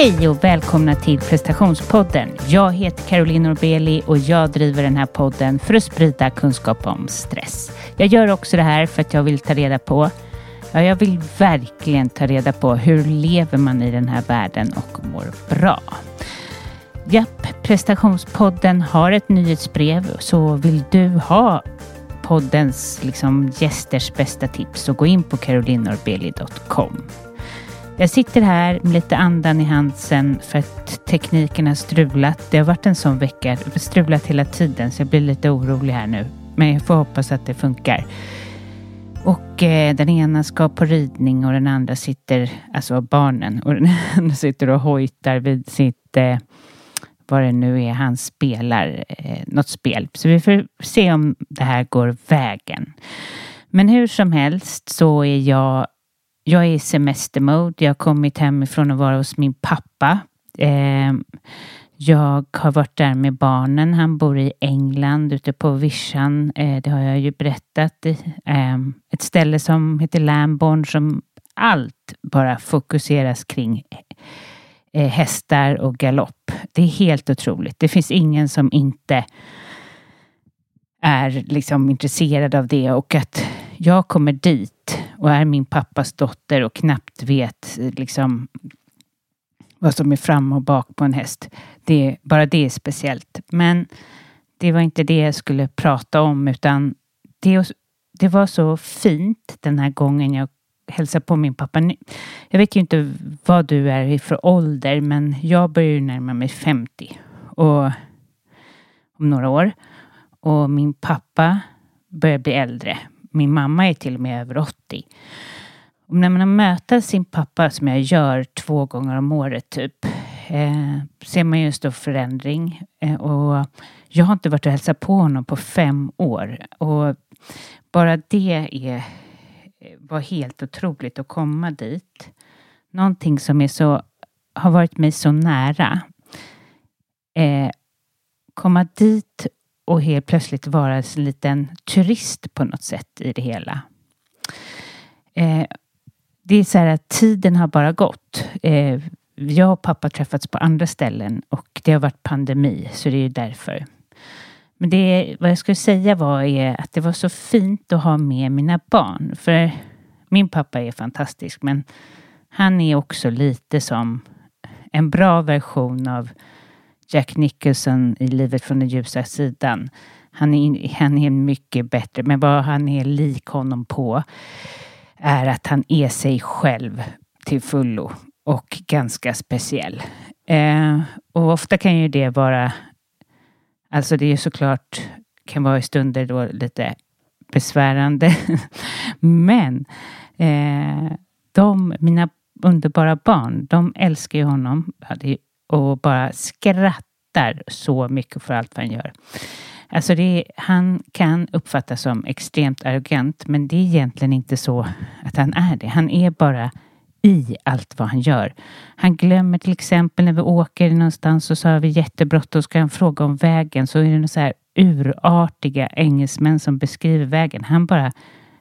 Hej och välkomna till prestationspodden. Jag heter Caroline Norbeli och jag driver den här podden för att sprida kunskap om stress. Jag gör också det här för att jag vill ta reda på Ja, jag vill verkligen ta reda på hur lever man i den här världen och mår bra. Japp, prestationspodden har ett nyhetsbrev så vill du ha poddens liksom, gästers bästa tips så gå in på carolinorbeli.com. Jag sitter här med lite andan i halsen för att tekniken har strulat. Det har varit en sån vecka, det har strulat hela tiden så jag blir lite orolig här nu. Men jag får hoppas att det funkar. Och eh, den ena ska på ridning och den andra sitter, alltså barnen, och den andra sitter och hojtar vid sitt, eh, vad det nu är han spelar, eh, något spel. Så vi får se om det här går vägen. Men hur som helst så är jag jag är i semestermode. Jag har kommit hemifrån och vara hos min pappa. Eh, jag har varit där med barnen. Han bor i England ute på vischan. Eh, det har jag ju berättat. Eh, ett ställe som heter Lamborn som allt bara fokuseras kring eh, hästar och galopp. Det är helt otroligt. Det finns ingen som inte är liksom intresserad av det och att jag kommer dit och är min pappas dotter och knappt vet eh, liksom vad som är fram och bak på en häst. Det, bara det är speciellt. Men det var inte det jag skulle prata om utan det, det var så fint den här gången jag hälsade på min pappa. Jag vet ju inte vad du är i för ålder men jag börjar ju närma mig 50 och om några år. Och min pappa börjar bli äldre. Min mamma är till och med över 80. Och när man möter sin pappa som jag gör två gånger om året typ eh, ser man ju en stor förändring. Eh, och jag har inte varit och hälsat på honom på fem år. Och bara det är, var helt otroligt att komma dit. Någonting som är så, har varit mig så nära. Eh, komma dit och helt plötsligt vara en liten turist på något sätt i det hela. Eh, det är så här att tiden har bara gått. Eh, jag och pappa träffats på andra ställen och det har varit pandemi så det är därför. Men det vad jag skulle säga var är att det var så fint att ha med mina barn. För min pappa är fantastisk men han är också lite som en bra version av Jack Nicholson i Livet från den ljusa sidan. Han är, han är mycket bättre, men vad han är lik honom på är att han är sig själv till fullo och ganska speciell. Eh, och ofta kan ju det vara, alltså det är såklart, kan vara i stunder då lite besvärande. Men eh, de, mina underbara barn, de älskar ju honom och bara skrattar så mycket för allt vad han gör. Alltså det, han kan uppfattas som extremt arrogant men det är egentligen inte så att han är det. Han är bara i allt vad han gör. Han glömmer till exempel när vi åker någonstans och så har vi jättebråttom och ska han fråga om vägen så är det så här urartiga engelsmän som beskriver vägen. Han bara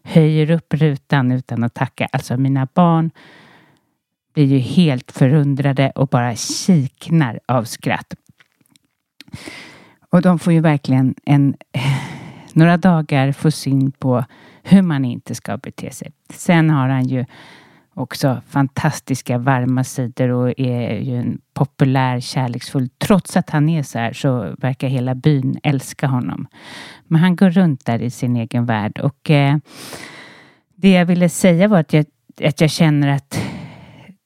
höjer upp rutan utan att tacka. Alltså mina barn blir ju helt förundrade och bara kiknar av skratt. Och de får ju verkligen en, några dagar få syn på hur man inte ska bete sig. Sen har han ju också fantastiska varma sidor och är ju en populär, kärleksfull. Trots att han är så här så verkar hela byn älska honom. Men han går runt där i sin egen värld och eh, det jag ville säga var att jag, att jag känner att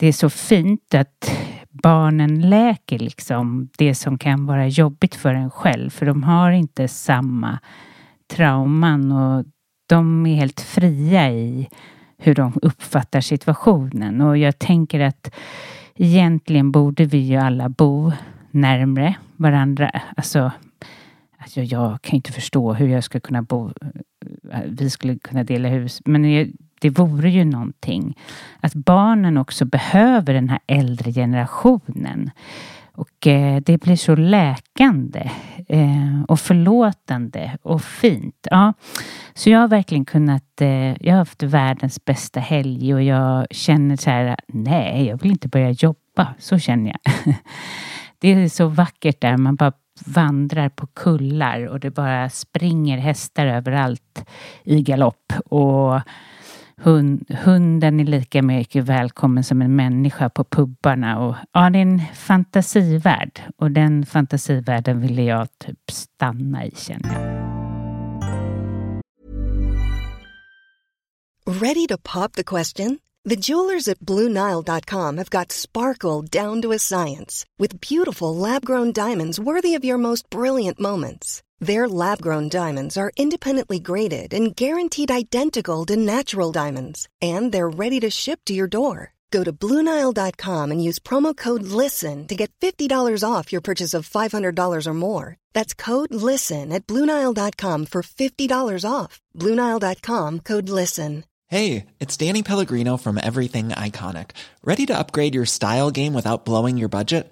det är så fint att barnen läker liksom det som kan vara jobbigt för en själv. För de har inte samma trauman och de är helt fria i hur de uppfattar situationen. Och jag tänker att egentligen borde vi ju alla bo närmre varandra. Alltså, alltså jag kan inte förstå hur jag ska kunna bo vi skulle kunna dela hus. Men det vore ju någonting. Att barnen också behöver den här äldre generationen. Och eh, det blir så läkande eh, och förlåtande och fint. Ja. Så jag har verkligen kunnat, eh, jag har haft världens bästa helg och jag känner så här, nej, jag vill inte börja jobba. Så känner jag. det är så vackert där, man bara vandrar på kullar och det bara springer hästar överallt i galopp. Och hund, hunden är lika mycket välkommen som en människa på pubbarna. Och, ja, det är en fantasivärld och den fantasivärlden ville jag typ stanna i känner jag. Ready to pop the question? The jewelers at BlueNile.com have got sparkle down to a science with beautiful lab-grown diamonds worthy of your most brilliant moments. Their lab grown diamonds are independently graded and guaranteed identical to natural diamonds, and they're ready to ship to your door. Go to Bluenile.com and use promo code LISTEN to get $50 off your purchase of $500 or more. That's code LISTEN at Bluenile.com for $50 off. Bluenile.com code LISTEN. Hey, it's Danny Pellegrino from Everything Iconic. Ready to upgrade your style game without blowing your budget?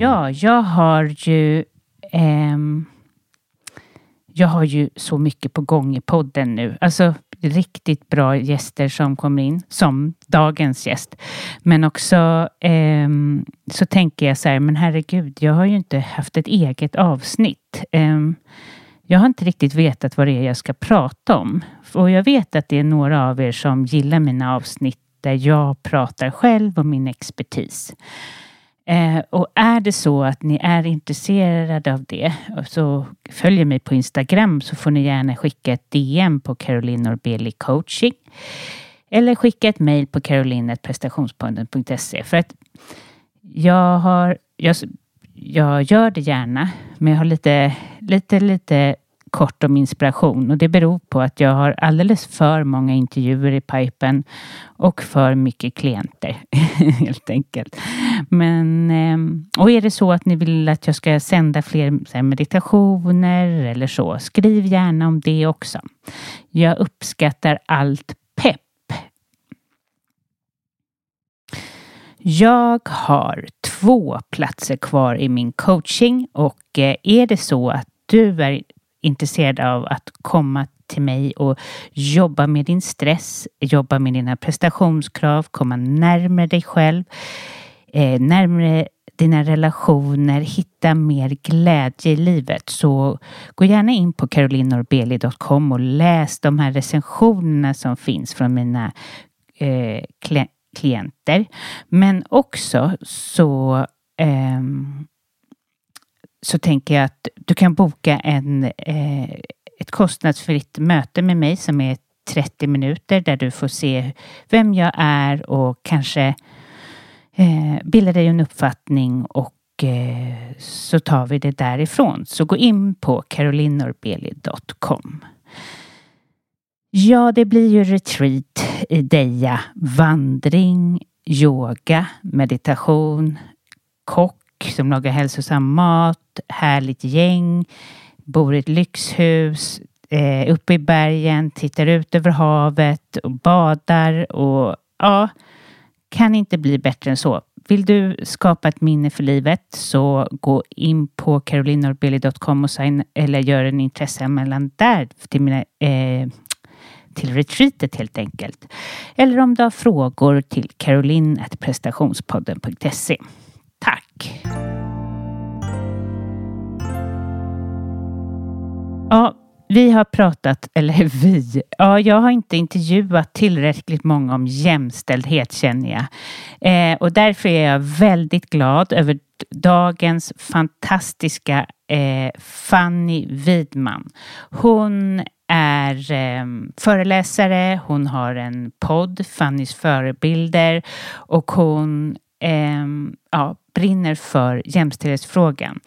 Ja, jag har ju ehm, jag har ju så mycket på gång i podden nu. Alltså riktigt bra gäster som kommer in, som dagens gäst. Men också ehm, så tänker jag så här, men herregud, jag har ju inte haft ett eget avsnitt. Ehm, jag har inte riktigt vetat vad det är jag ska prata om. Och jag vet att det är några av er som gillar mina avsnitt där jag pratar själv om min expertis. Eh, och är det så att ni är intresserade av det så följ mig på Instagram så får ni gärna skicka ett DM på Caroline Norbeli coaching. Eller skicka ett mejl på caroline.prestationspodden.se för att jag har jag, jag gör det gärna men jag har lite, lite, lite kort om inspiration och det beror på att jag har alldeles för många intervjuer i pipen och för mycket klienter helt enkelt. Men ehm, och är det så att ni vill att jag ska sända fler meditationer eller så, skriv gärna om det också. Jag uppskattar allt pepp. Jag har två platser kvar i min coaching och eh, är det så att du är intresserad av att komma till mig och jobba med din stress, jobba med dina prestationskrav, komma närmare dig själv, eh, närmare dina relationer, hitta mer glädje i livet. Så gå gärna in på carolinorbeli.com och läs de här recensionerna som finns från mina eh, klienter. Men också så eh, så tänker jag att du kan boka en, eh, ett kostnadsfritt möte med mig som är 30 minuter där du får se vem jag är och kanske eh, bilda dig en uppfattning och eh, så tar vi det därifrån. Så gå in på carolinorbeli.com. Ja, det blir ju retreat i Deja, vandring, yoga, meditation, kock som lagar hälsosam mat, härligt gäng, bor i ett lyxhus, eh, uppe i bergen, tittar ut över havet och badar och ja, kan inte bli bättre än så. Vill du skapa ett minne för livet så gå in på carolinorbeli.com och sign, eller gör en intresseanmälan där till, mina, eh, till retreatet helt enkelt. Eller om du har frågor till caroline.prestationspodden.se. Tack! Ja, vi har pratat, eller vi, ja, jag har inte intervjuat tillräckligt många om jämställdhet känner jag. Eh, och därför är jag väldigt glad över dagens fantastiska eh, Fanny Widman. Hon är eh, föreläsare, hon har en podd, Fannys förebilder och hon eh, ja, brinner för jämställdhetsfrågan.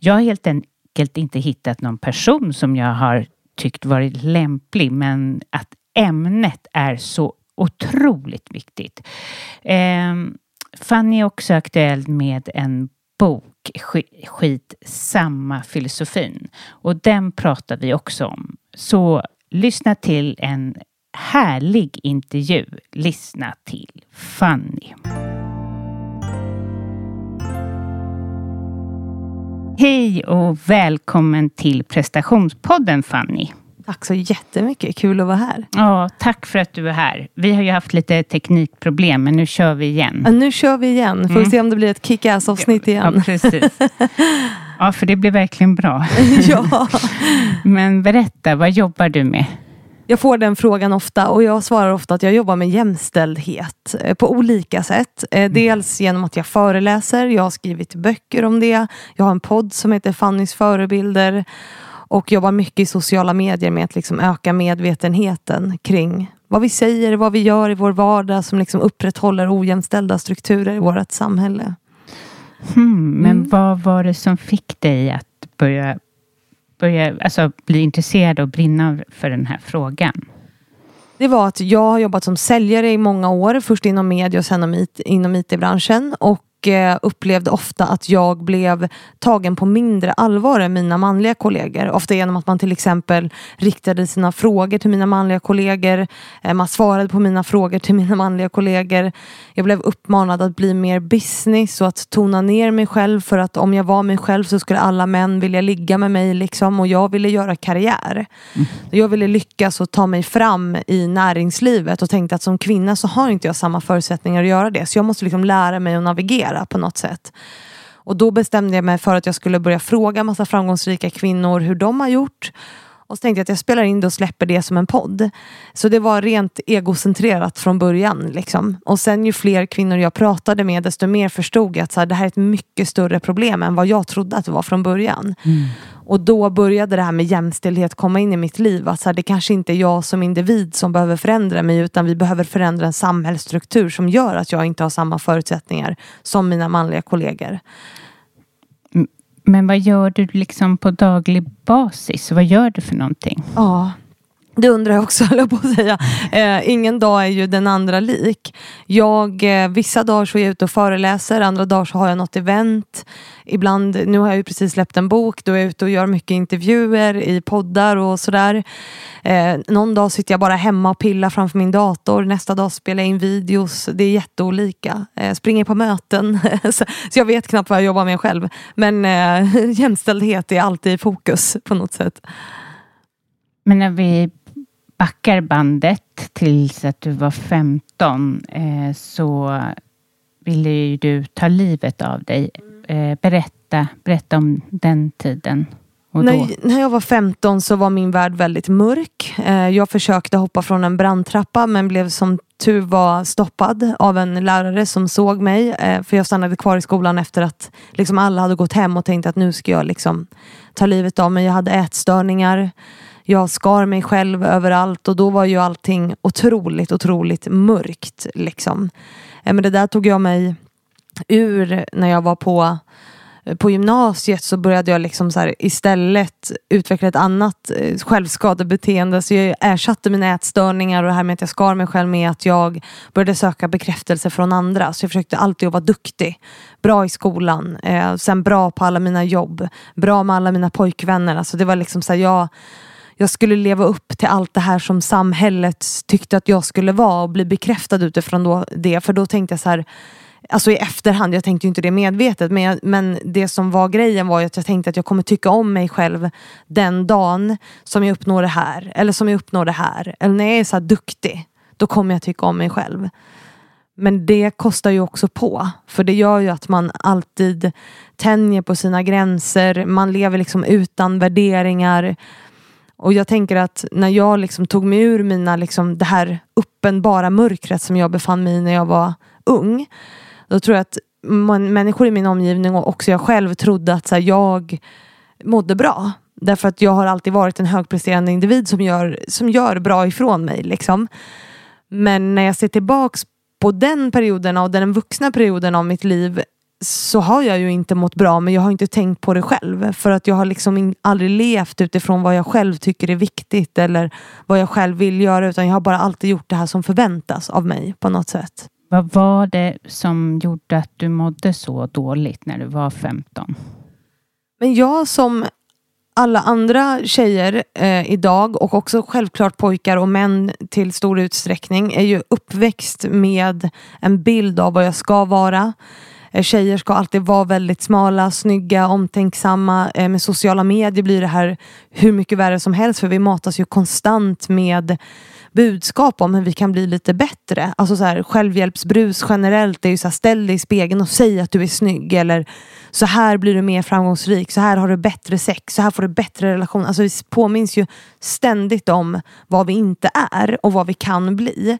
Jag har helt enkelt inte hittat någon person som jag har tyckt varit lämplig, men att ämnet är så otroligt viktigt. Eh, Fanny är också aktuell med en bok, Skit samma filosofin. Och den pratar vi också om. Så lyssna till en härlig intervju. Lyssna till Fanny. Hej och välkommen till prestationspodden Fanny. Tack så jättemycket, kul att vara här. Ja, tack för att du är här. Vi har ju haft lite teknikproblem, men nu kör vi igen. Ja, nu kör vi igen. Får mm. vi se om det blir ett kick-ass avsnitt igen. Ja, precis. Ja, för det blir verkligen bra. ja. Men berätta, vad jobbar du med? Jag får den frågan ofta och jag svarar ofta att jag jobbar med jämställdhet eh, på olika sätt. Eh, mm. Dels genom att jag föreläser, jag har skrivit böcker om det. Jag har en podd som heter Fannys förebilder och jobbar mycket i sociala medier med att liksom öka medvetenheten kring vad vi säger, vad vi gör i vår vardag som liksom upprätthåller ojämställda strukturer i vårt samhälle. Hmm, men mm. vad var det som fick dig att börja börja alltså, bli intresserad och brinna för den här frågan? Det var att jag har jobbat som säljare i många år. Först inom media och sen inom IT-branschen. Och upplevde ofta att jag blev tagen på mindre allvar än mina manliga kollegor. Ofta genom att man till exempel riktade sina frågor till mina manliga kollegor. Eh, man svarade på mina frågor till mina manliga kollegor. Jag blev uppmanad att bli mer business och att tona ner mig själv för att om jag var mig själv så skulle alla män vilja ligga med mig liksom och jag ville göra karriär. Mm. Jag ville lyckas och ta mig fram i näringslivet och tänkte att som kvinna så har inte jag samma förutsättningar att göra det. Så jag måste liksom lära mig att navigera prestera på något sätt. Och då bestämde jag mig för att jag skulle börja fråga massa framgångsrika kvinnor hur de har gjort. Och så tänkte jag att jag spelar in det och släpper det som en podd. Så det var rent egocentrerat från början. Liksom. Och sen ju fler kvinnor jag pratade med desto mer förstod jag att så här, det här är ett mycket större problem än vad jag trodde att det var från början. Mm. Och då började det här med jämställdhet komma in i mitt liv. Att så här, det kanske inte är jag som individ som behöver förändra mig utan vi behöver förändra en samhällsstruktur som gör att jag inte har samma förutsättningar som mina manliga kollegor. Men vad gör du liksom på daglig basis? Vad gör du för någonting? Ja, det undrar jag också, höll jag på att säga. Eh, ingen dag är ju den andra lik. Jag, eh, vissa dagar så är jag ute och föreläser, andra dagar så har jag något event. Ibland, nu har jag ju precis släppt en bok, då är jag ute och gör mycket intervjuer i poddar och sådär. Eh, någon dag sitter jag bara hemma och pillar framför min dator, nästa dag spelar jag in videos. Det är jätteolika. Eh, springer på möten. så, så jag vet knappt vad jag jobbar med själv. Men eh, jämställdhet är alltid i fokus på något sätt. Men när vi backar bandet tills att du var 15 eh, så ville ju du ta livet av dig. Eh, berätta, berätta om den tiden. När, när, jag var 15 så var min värld väldigt mörk. Eh, jag försökte hoppa från en brandtrappa men blev som tur var stoppad av en lärare som såg mig. Eh, för jag stannade kvar i skolan efter att liksom alla hade gått hem och tänkte att nu ska jag liksom ta livet av mig. Jag hade ätstörningar jag skar mig själv överallt och då var ju allting otroligt, otroligt mörkt. Liksom. Eh, men det där tog jag mig ur när jag var på eh, på gymnasiet så började jag liksom så här, istället utveckla ett annat eh, självskadebeteende. Så jag ersatte mina ätstörningar och det här med att jag skar mig själv med att jag började söka bekräftelse från andra. Så jag försökte alltid att vara duktig. Bra i skolan, eh, sen bra på alla mina jobb, bra med alla mina pojkvänner. Alltså det var liksom så här, jag jag skulle leva upp till allt det här som samhället tyckte att jag skulle vara och bli bekräftad utifrån då det. För då tänkte jag så här, Alltså i efterhand, jag tänkte ju inte det medvetet men, jag, men det som var grejen var ju att jag tänkte att jag kommer tycka om mig själv den dagen som jag uppnår det här. Eller som jag uppnår det här. Eller när jag är så här duktig, då kommer jag tycka om mig själv. Men det kostar ju också på. För det gör ju att man alltid tänjer på sina gränser. Man lever liksom utan värderingar. Och jag tänker att när jag liksom tog mig ur mina, liksom, det här uppenbara mörkret som jag befann mig i när jag var ung. Då tror jag att man, människor i min omgivning och också jag själv trodde att så här, jag mådde bra. Därför att jag har alltid varit en högpresterande individ som gör, som gör bra ifrån mig. Liksom. Men när jag ser tillbaks på den perioden och den vuxna perioden av mitt liv så har jag ju inte mått bra men jag har inte tänkt på det själv. För att jag har liksom aldrig levt utifrån vad jag själv tycker är viktigt eller vad jag själv vill göra utan jag har bara alltid gjort det här som förväntas av mig på något sätt. Vad var det som gjorde att du mådde så dåligt när du var 15? Men jag som alla andra tjejer eh, idag och också självklart pojkar och män till stor utsträckning är ju uppväxt med en bild av vad jag ska vara. Eh, tjejer ska alltid vara väldigt smala, snygga, omtänksamma. Eh, med sociala medier blir det här hur mycket värre som helst för vi matas ju konstant med budskap om hur vi kan bli lite bättre. Alltså så här, självhjälpsbrus generellt är ju så här, ställ dig i spegeln och säg att du är snygg. Eller så här blir du mer framgångsrik. Så här har du bättre sex. Så här får du bättre relation. Alltså vi påminns ju ständigt om vad vi inte är och vad vi kan bli.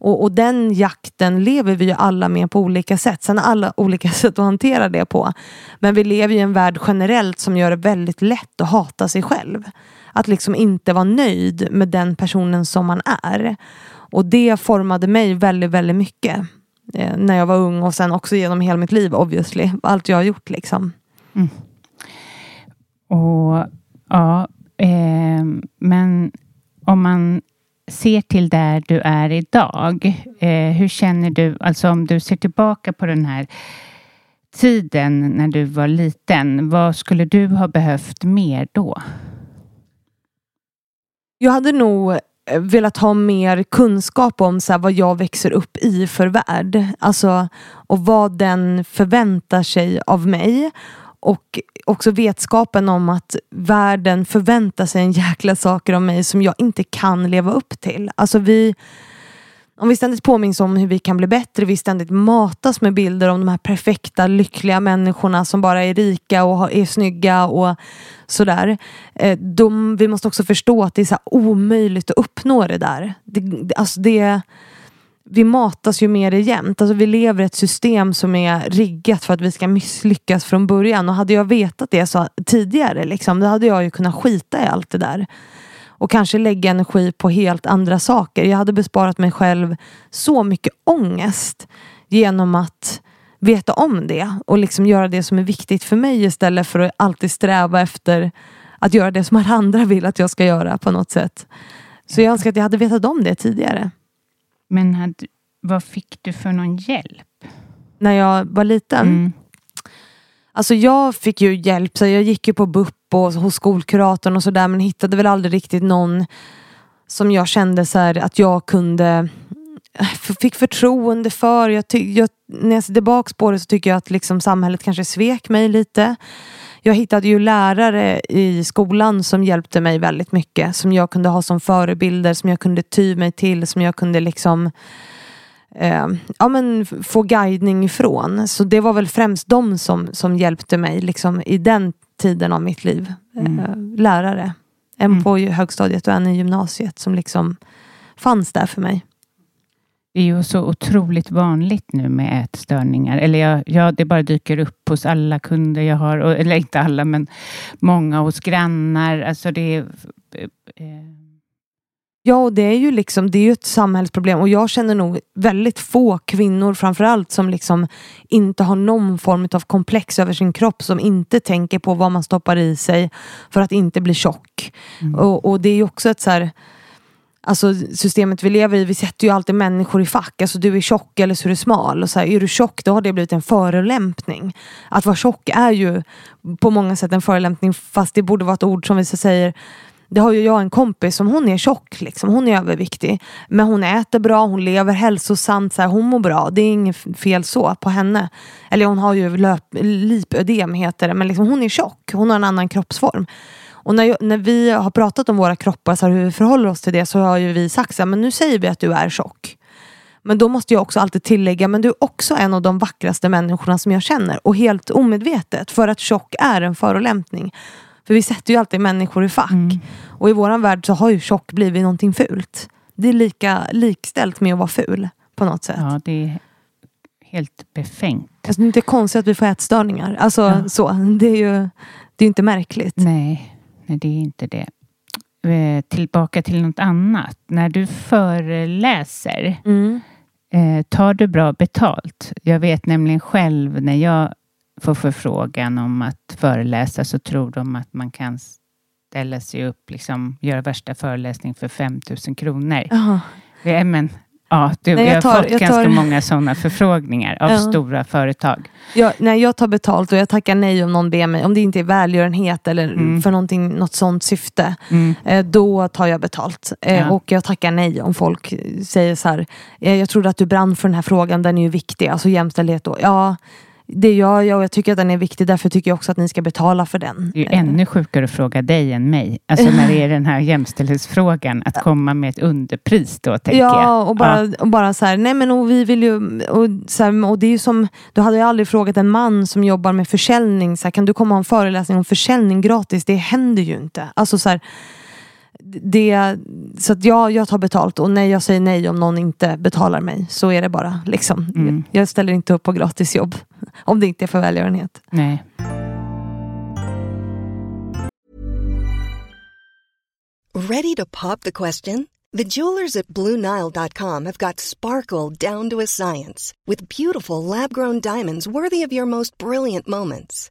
Och, och, den jakten lever vi ju alla med på olika sätt. Sen har alla olika sätt att hantera det på. Men vi lever i en värld generellt som gör det väldigt lätt att hata sig själv. Att liksom inte vara nöjd med den personen som man är. Och det formade mig väldigt, väldigt mycket. Eh, när jag var ung och sen också genom hela mitt liv obviously. Allt jag har gjort liksom. Mm. Och ja, eh, men om man ser till där du är idag. Eh, hur känner du, alltså om du ser tillbaka på den här tiden när du var liten. Vad skulle du ha behövt mer då? Jag hade nog eh, velat ha mer kunskap om så här, vad jag växer upp i för värld. Alltså, och vad den förväntar sig av mig. Och också vetskapen om att världen förväntar sig en jäkla saker av mig som jag inte kan leva upp till. Alltså vi, om vi ständigt påminns om hur vi kan bli bättre, vi ständigt matas med bilder om de här perfekta, lyckliga människorna som bara är rika och är snygga och sådär. Eh, de, vi måste också förstå att det är så omöjligt att uppnå det där. Det, alltså det, vi matas ju med det jämt. Alltså vi lever i ett system som är riggat för att vi ska misslyckas från början. Och hade jag vetat det så tidigare, liksom, då hade jag ju kunnat skita i allt det där och kanske lägga energi på helt andra saker. Jag hade besparat mig själv så mycket ångest genom att veta om det och liksom göra det som är viktigt för mig istället för att alltid sträva efter att göra det som alla andra vill att jag ska göra på något sätt. Så jag önskar att jag hade vetat om det tidigare. Men hade, vad fick du för någon hjälp? När jag var liten? Mm. Alltså jag fick ju hjälp, så jag gick ju på BUP och hos skolkuratorn och sådär men hittade väl aldrig riktigt någon som jag kände så här, att jag kunde fick förtroende för. Jag jag, när jag ser tillbaka på det så tycker jag att liksom samhället kanske svek mig lite. Jag hittade ju lärare i skolan som hjälpte mig väldigt mycket. Som jag kunde ha som förebilder, som jag kunde ty mig till, som jag kunde liksom eh, ja, men få guidning ifrån. Så det var väl främst de som, som hjälpte mig liksom, i den tiden av mitt liv. Mm. Eh, lärare. En mm. på högstadiet och en i gymnasiet som liksom fanns där för mig. Det är ju så otroligt vanligt nu med ätstörningar. Eller ja, ja, det bara dyker upp hos alla kunder jag har. Eller inte alla, men många hos grannar. Alltså det är, eh, Ja, och det är ju liksom, det är ju ett samhällsproblem och jag känner nog väldigt få kvinnor framförallt som liksom inte har någon form av komplex över sin kropp som inte tänker på vad man stoppar i sig för att inte bli tjock. Mm. Och, och, det är ju också ett så här, Alltså systemet vi lever i, vi sätter ju alltid människor i fack. Alltså du är tjock eller så är du smal. Och så här, är du tjock då har det blivit en förolämpning. Att vara tjock är ju på många sätt en förolämpning fast det borde vara ett ord som vi säger det har ju jag en kompis som hon är tjock, liksom. hon är överviktig. Men hon äter bra, hon lever hälsosamt, så här, hon mår bra. Det är inget fel så på henne. Eller hon har ju löp, lipödem heter det, men liksom, hon är tjock. Hon har en annan kroppsform. Och när, jag, när vi har pratat om våra kroppar, så här, hur vi förhåller oss till det, så har ju vi sagt så här, men nu säger vi att du är tjock. Men då måste jag också alltid tillägga, men du är också en av de vackraste människorna som jag känner. Och helt omedvetet, för att tjock är en förolämpning. För vi sätter ju alltid människor i fack. Mm. Och i våran värld så har ju tjock blivit någonting fult. Det är lika likställt med att vara ful på något sätt. Ja, det är helt befängt. Alltså, det är inte konstigt att vi får ätstörningar. Alltså, ja. så. Det är ju det är inte märkligt. Nej, nej, det är inte det. Eh, tillbaka till något annat. När du föreläser, mm. eh, tar du bra betalt? Jag vet nämligen själv när jag får förfrågan om att föreläsa så tror de att man kan ställa sig upp, liksom göra värsta föreläsning för 5000 kronor. Uh -huh. men, ja, du, nej, jag, jag tar, har fått ganska tar... många sådana förfrågningar av -huh. stora företag. Jag, nej, jag tar betalt och jag tackar nej om någon ber mig, om det inte är välgörenhet eller mm. för något sånt syfte. Mm. Eh, då tar jag betalt. Eh, ja. Och jag tackar nej om folk säger så här, eh, jag trodde att du brann för den här frågan, den är ju viktig, alltså jämställdhet. Då. Ja, det gör jag och jag tycker att den är viktig. Därför tycker jag också att ni ska betala för den. Det är ju ännu sjukare att fråga dig än mig. Alltså när det är den här jämställdhetsfrågan. Att komma med ett underpris då, tänker ja, jag. Och bara, ja, och bara så här, nej men och vi vill ju, och, så här, och det är ju som, då hade jag aldrig frågat en man som jobbar med försäljning, så här, kan du komma och ha en föreläsning om försäljning gratis? Det händer ju inte. Alltså så här, det, så att jag, jag tar betalt och när jag säger nej om någon inte betalar mig så är det bara. Liksom. Mm. Jag, jag ställer inte upp på gratisjobb. Om det inte är för välgörenhet. Nej. Ready to pop the question? The jewelers at BlueNile.com have got sparkle down to a science with beautiful lab-grown diamonds worthy of your most brilliant moments.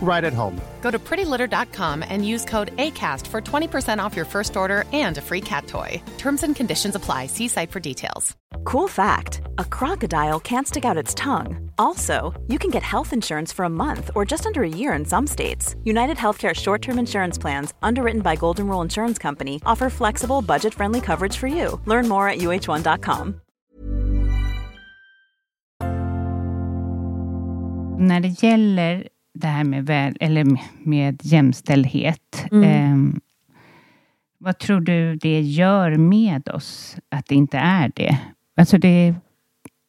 right at home. Go to prettylitter.com and use code ACAST for 20% off your first order and a free cat toy. Terms and conditions apply. See site for details. Cool fact a crocodile can't stick out its tongue. Also, you can get health insurance for a month or just under a year in some states. United Healthcare short term insurance plans, underwritten by Golden Rule Insurance Company, offer flexible, budget friendly coverage for you. Learn more at uh1.com. När det gäller det här med, väl, eller med jämställdhet. Mm. Eh, vad tror du det gör med oss att det inte är det? Alltså det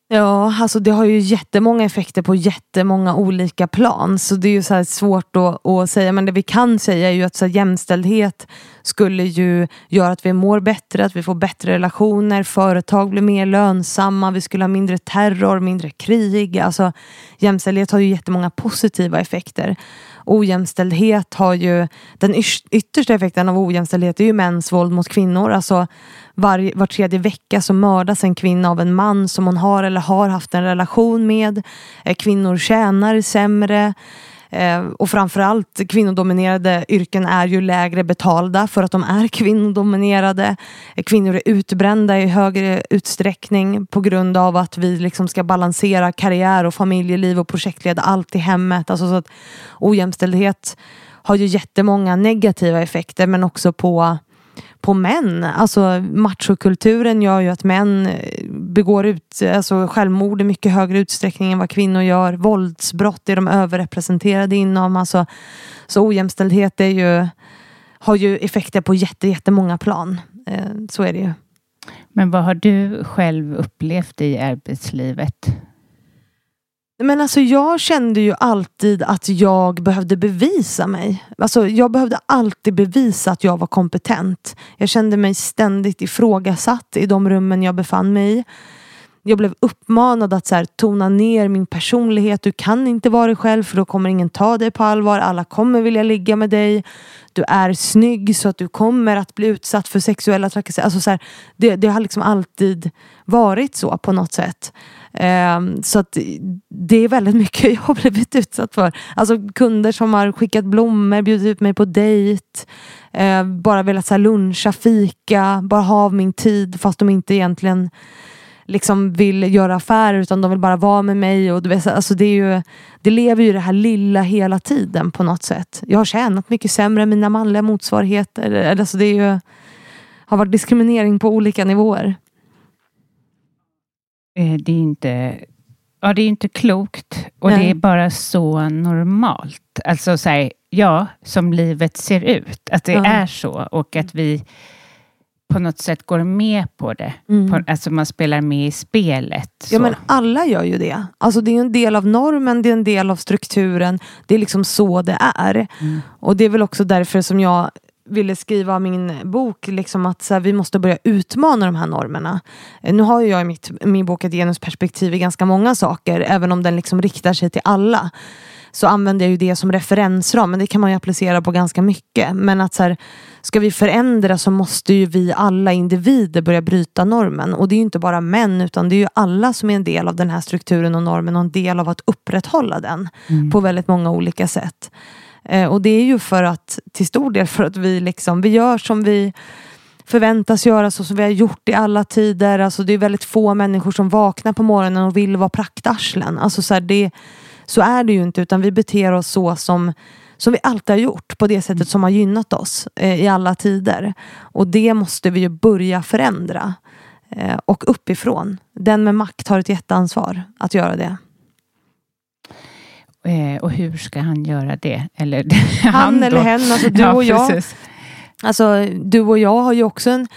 Ja, alltså det har ju jättemånga effekter på jättemånga olika plan. Så det är ju så svårt att, att, säga. Men det vi kan säga är ju att så jämställdhet skulle ju göra att vi mår bättre, att vi får bättre relationer, företag blir mer lönsamma, vi skulle ha mindre terror, mindre krig. Alltså jämställdhet har ju jättemånga positiva effekter ojämställdhet har ju, den yttersta effekten av ojämställdhet är ju mäns våld mot kvinnor. Alltså var, var tredje vecka så mördas en kvinna av en man som hon har eller har haft en relation med. Eh, kvinnor tjänar sämre. Eh, och framförallt kvinnodominerade yrken är ju lägre betalda för att de är kvinnodominerade. Eh, kvinnor är utbrända i högre utsträckning på grund av att vi liksom ska balansera karriär och familjeliv och projektleda allt i hemmet. Alltså så att ojämställdhet har ju jättemånga negativa effekter men också på på män. Alltså machokulturen gör ju att män eh, begår ut, alltså, självmord i mycket högre utsträckning än vad kvinnor gör. Våldsbrott är de överrepresenterade inom. Alltså, så ojämställdhet är ju, har ju effekter på jätte, jättemånga plan. Eh, så är det ju. Men vad har du själv upplevt i arbetslivet? Men alltså jag kände ju alltid att jag behövde bevisa mig. Alltså jag behövde alltid bevisa att jag var kompetent. Jag kände mig ständigt ifrågasatt i de rummen jag befann mig i. Jag blev uppmanad att så här, tona ner min personlighet. Du kan inte vara dig själv för då kommer ingen ta dig på allvar. Alla kommer vilja ligga med dig. Du är snygg så att du kommer att bli utsatt för sexuella trakasserier. Alltså det, det har liksom alltid varit så på något sätt. Ehm, så att det är väldigt mycket jag har blivit utsatt för. Alltså kunder som har skickat blommor, bjudit ut mig på dejt. Ehm, bara velat så luncha, fika, bara ha av min tid fast de inte egentligen liksom vill göra affärer utan de vill bara vara med mig. Och du vet, alltså det, är ju, det lever ju det här lilla hela tiden på något sätt. Jag har tjänat mycket sämre än mina manliga motsvarigheter. Alltså det är ju, har varit diskriminering på olika nivåer. Eh, det är inte, ja, det är inte klokt och Nej. det är bara så normalt. Alltså så här, ja, som livet ser ut. Att det ja. är så och att vi på något sätt går med på det. Mm. På, alltså man spelar med i spelet. Så. Ja men alla gör ju det. Alltså det är en del av normen, det är en del av strukturen. Det är liksom så det är. Mm. Och det är väl också därför som jag ville skriva min bok, liksom att så här, vi måste börja utmana de här normerna. Nu har jag i mitt, min bok ett genusperspektiv i ganska många saker, även om den liksom riktar sig till alla. Så använder jag ju det som referensram, men det kan man ju applicera på ganska mycket. Men att så här, ska vi förändra så måste ju vi alla individer börja bryta normen. Och det är ju inte bara män, utan det är ju alla som är en del av den här strukturen och normen och en del av att upprätthålla den mm. på väldigt många olika sätt. Eh, och det är ju för att, till stor del för att vi liksom, vi gör som vi förväntas göra så som vi har gjort i alla tider. Alltså det är väldigt få människor som vaknar på morgonen och vill vara praktarslen. Alltså så, här, det, så är det ju inte utan vi beter oss så som, som vi alltid har gjort på det sättet som har gynnat oss eh, i alla tider. Och det måste vi ju börja förändra. Eh, och uppifrån. Den med makt har ett jätteansvar att göra det. Eh, och hur ska han göra det? Eller han, han eller hen, alltså du ja, och jag. Alltså, du och jag har ju också en,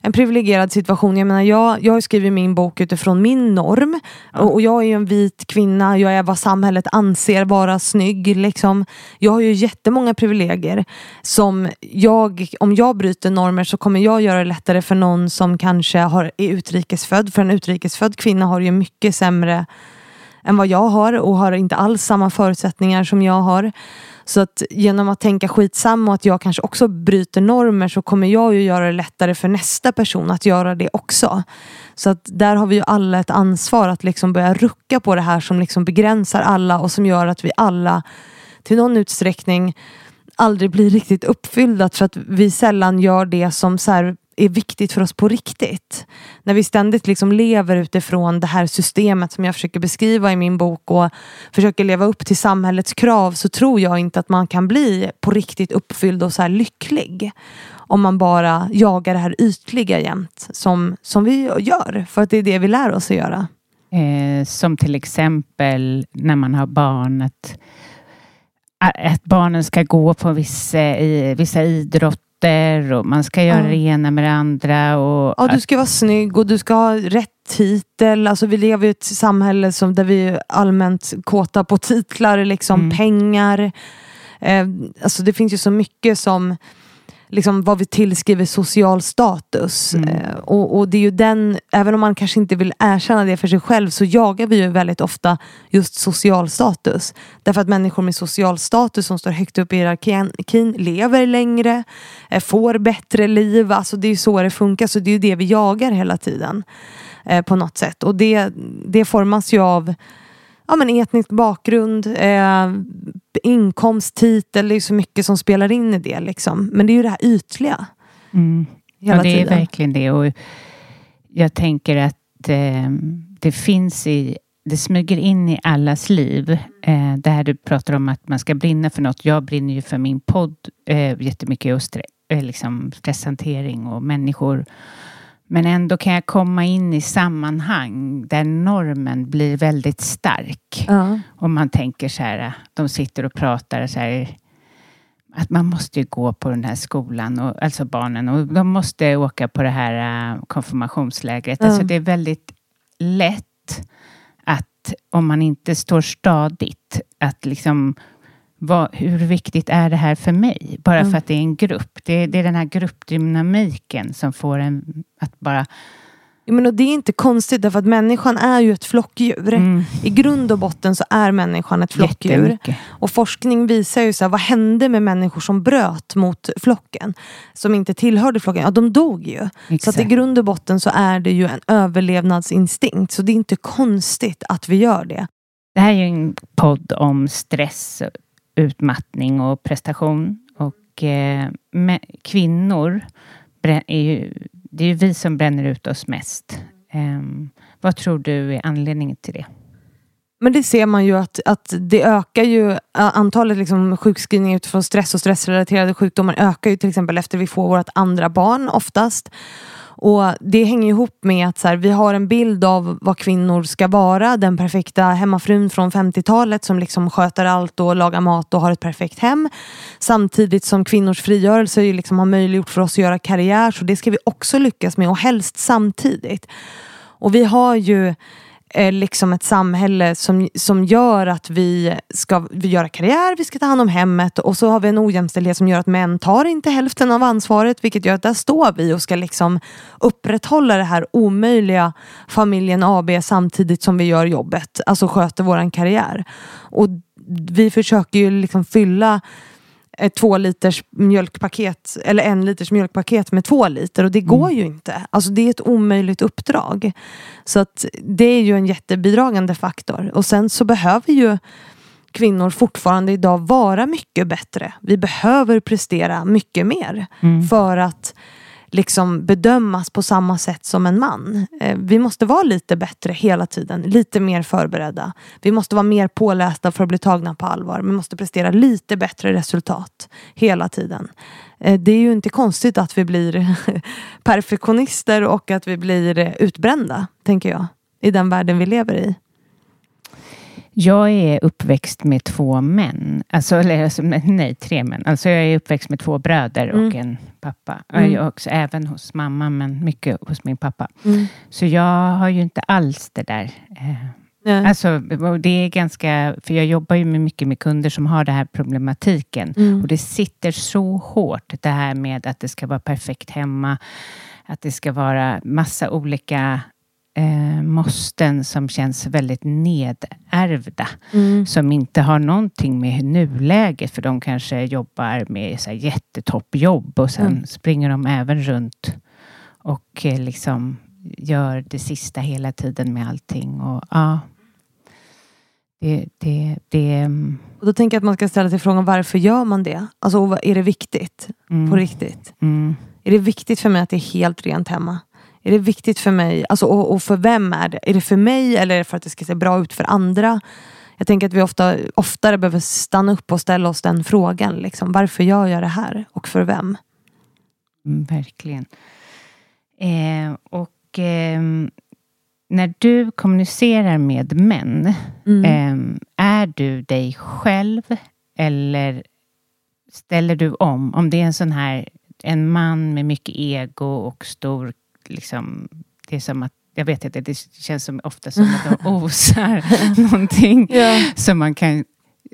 en privilegierad situation. Jag menar, jag, jag har skrivit min bok utifrån min norm. Ja. Och, och, jag är ju en vit kvinna. Jag är vad samhället anser vara snygg. Liksom. Jag har ju jättemånga privilegier. Som jag, om jag bryter normer så kommer jag göra det lättare för någon som kanske har, är utrikesfödd. För en utrikesfödd kvinna har ju mycket sämre än vad jag har och har inte alls samma förutsättningar som jag har. Så att genom att tänka skitsamma och att jag kanske också bryter normer så kommer jag ju göra det lättare för nästa person att göra det också. Så att där har vi ju alla ett ansvar att liksom börja rucka på det här som liksom begränsar alla och som gör att vi alla till någon utsträckning aldrig blir riktigt uppfyllda för att vi sällan gör det som så här, är viktigt för oss på riktigt. När vi ständigt liksom lever utifrån det här systemet som jag försöker beskriva i min bok och försöker leva upp till samhällets krav så tror jag inte att man kan bli på riktigt uppfylld och så lycklig. Om man bara jagar det här ytliga jämt som, som vi gör. För att det är det vi lär oss att göra. Eh, som till exempel när man har barn. Att, att barnen ska gå på vissa, i, vissa idrott dotter och man ska göra ja. det ena med det andra. Och ja, du ska vara snygg och du ska ha rätt titel. Alltså, vi lever i ett samhälle som, där vi är allmänt kåta på titlar, liksom mm. pengar. Eh, alltså, det finns ju så mycket som liksom vad vi tillskriver social status. Mm. Eh, och, och, det är ju den, även om man kanske inte vill erkänna det för sig själv så jagar vi ju väldigt ofta just social status. Därför att människor med social status som står högt upp i hierarkin lever längre, eh, får bättre liv. Alltså det är ju så det funkar, så det är ju det vi jagar hela tiden. Eh, på något sätt. Och det, det formas ju av ja, men etnisk bakgrund, eh, inkomst, titel. Det är så mycket som spelar in i det. Liksom. Men det är ju det här ytliga. Mm. Ja, det tiden. är verkligen det. Och jag tänker att eh, det finns i det smyger in i allas liv. Eh, det här du pratar om att man ska brinna för något. Jag brinner ju för min podd eh, jättemycket och eh, liksom stresshantering och människor. Men ändå kan jag komma in i sammanhang där normen blir väldigt stark. Ja. Om man tänker så här, de sitter och pratar så här, att man måste ju gå på den här skolan, och, alltså barnen, och de måste åka på det här uh, konfirmationslägret. Ja. Alltså det är väldigt lätt att om man inte står stadigt, att liksom vad, hur viktigt är det här för mig? Bara Mm. för att det är en grupp. Det, det är den här gruppdynamiken som får en att bara... Ja, Men och det är inte konstigt därför att människan är ju ett flockdjur. Mm, I grund och botten så är människan ett flockdjur. Och forskning visar ju så här, vad hände med människor som bröt mot flocken? Som inte tillhörde flocken. Ja, de dog ju. Så att i Exakt. grund och botten så är det ju en överlevnadsinstinkt. Så det är inte konstigt att vi gör det. Det här är ju en podd om stress, utmattning och prestation. Och eh, kvinnor, är ju, det är ju vi som bränner ut oss mest. Eh, vad tror du är anledningen till det? Men det ser man ju att, att det ökar ju, antalet liksom sjukskrivningar utifrån stress och stressrelaterade sjukdomar ökar ju till exempel efter vi får vårt andra barn oftast. Och Det hänger ihop med att så här, vi har en bild av vad kvinnor ska vara. Den perfekta hemmafrun från 50-talet som liksom sköter allt och lagar mat och har ett perfekt hem. Samtidigt som kvinnors frigörelse ju liksom har möjliggjort för oss att göra karriär. Så det ska vi också lyckas med och helst samtidigt. Och vi har ju Eh, liksom ett samhälle som, som gör att vi ska vi göra karriär, vi ska ta hand om hemmet och så har vi en ojämställdhet som gör att män tar inte hälften av ansvaret vilket gör att där står vi och ska liksom upprätthålla det här omöjliga familjen AB samtidigt som vi gör jobbet, alltså sköter våran karriär. Och vi försöker ju liksom fylla ett två liters mjölkpaket eller en liters mjölkpaket med två liter och det går ju inte. Alltså det är ett omöjligt uppdrag. Så att det är ju en jättebidragande faktor. Och sen så behöver ju kvinnor fortfarande idag vara mycket bättre. Vi behöver prestera mycket mer för att liksom bedömas på samma sätt som en man. Eh, vi måste vara lite bättre hela tiden, lite mer förberedda. Vi måste vara mer pålästa för att bli tagna på allvar. Vi måste prestera lite bättre resultat hela tiden. Eh, det är ju inte konstigt att vi blir perfektionister och att vi blir eh, utbrända, tänker jag. I den världen vi lever i. Jag är uppväxt med två män. Alltså, eller, alltså, nej, tre män. Alltså, jag är uppväxt med två bröder och Mm. en pappa. Mm. Jag också, även hos mamma, men mycket hos min pappa. Mm. Så jag har ju inte alls det där. Eh, Nej. Alltså, och det är ganska, för jag jobbar ju med mycket med kunder som har den här problematiken. Mm. Och det sitter så hårt, det här med att det ska vara perfekt hemma. Att det ska vara massa olika eh, måsten som känns väldigt nedärvda. Mm. Som inte har någonting med nuläget, för de kanske jobbar med så här jättetoppjobb och sen Mm. springer de även runt och eh, liksom gör det sista hela tiden med allting. Och, ja, det, det, det, mm, Och då tänker jag att man ska ställa sig frågan varför gör man det? Alltså är det viktigt mm, på riktigt? mm, Är det viktigt för mig att det är helt rent hemma? Är det viktigt för mig, alltså, och, och för vem är det? Är det för mig eller är det för att det ska se bra ut för andra? Jag tänker att vi ofta, oftare behöver stanna upp och ställa oss den frågan. Liksom. Varför gör jag det här? Och för vem? mm, verkligen. Eh, och ehm, när du kommunicerar med män, Mm. Ehm, är du dig själv eller ställer du om? Om det är en sån här, en man med mycket ego och stor, liksom, det är som att, jag vet inte, det känns som, ofta som att de osar någonting som man kan,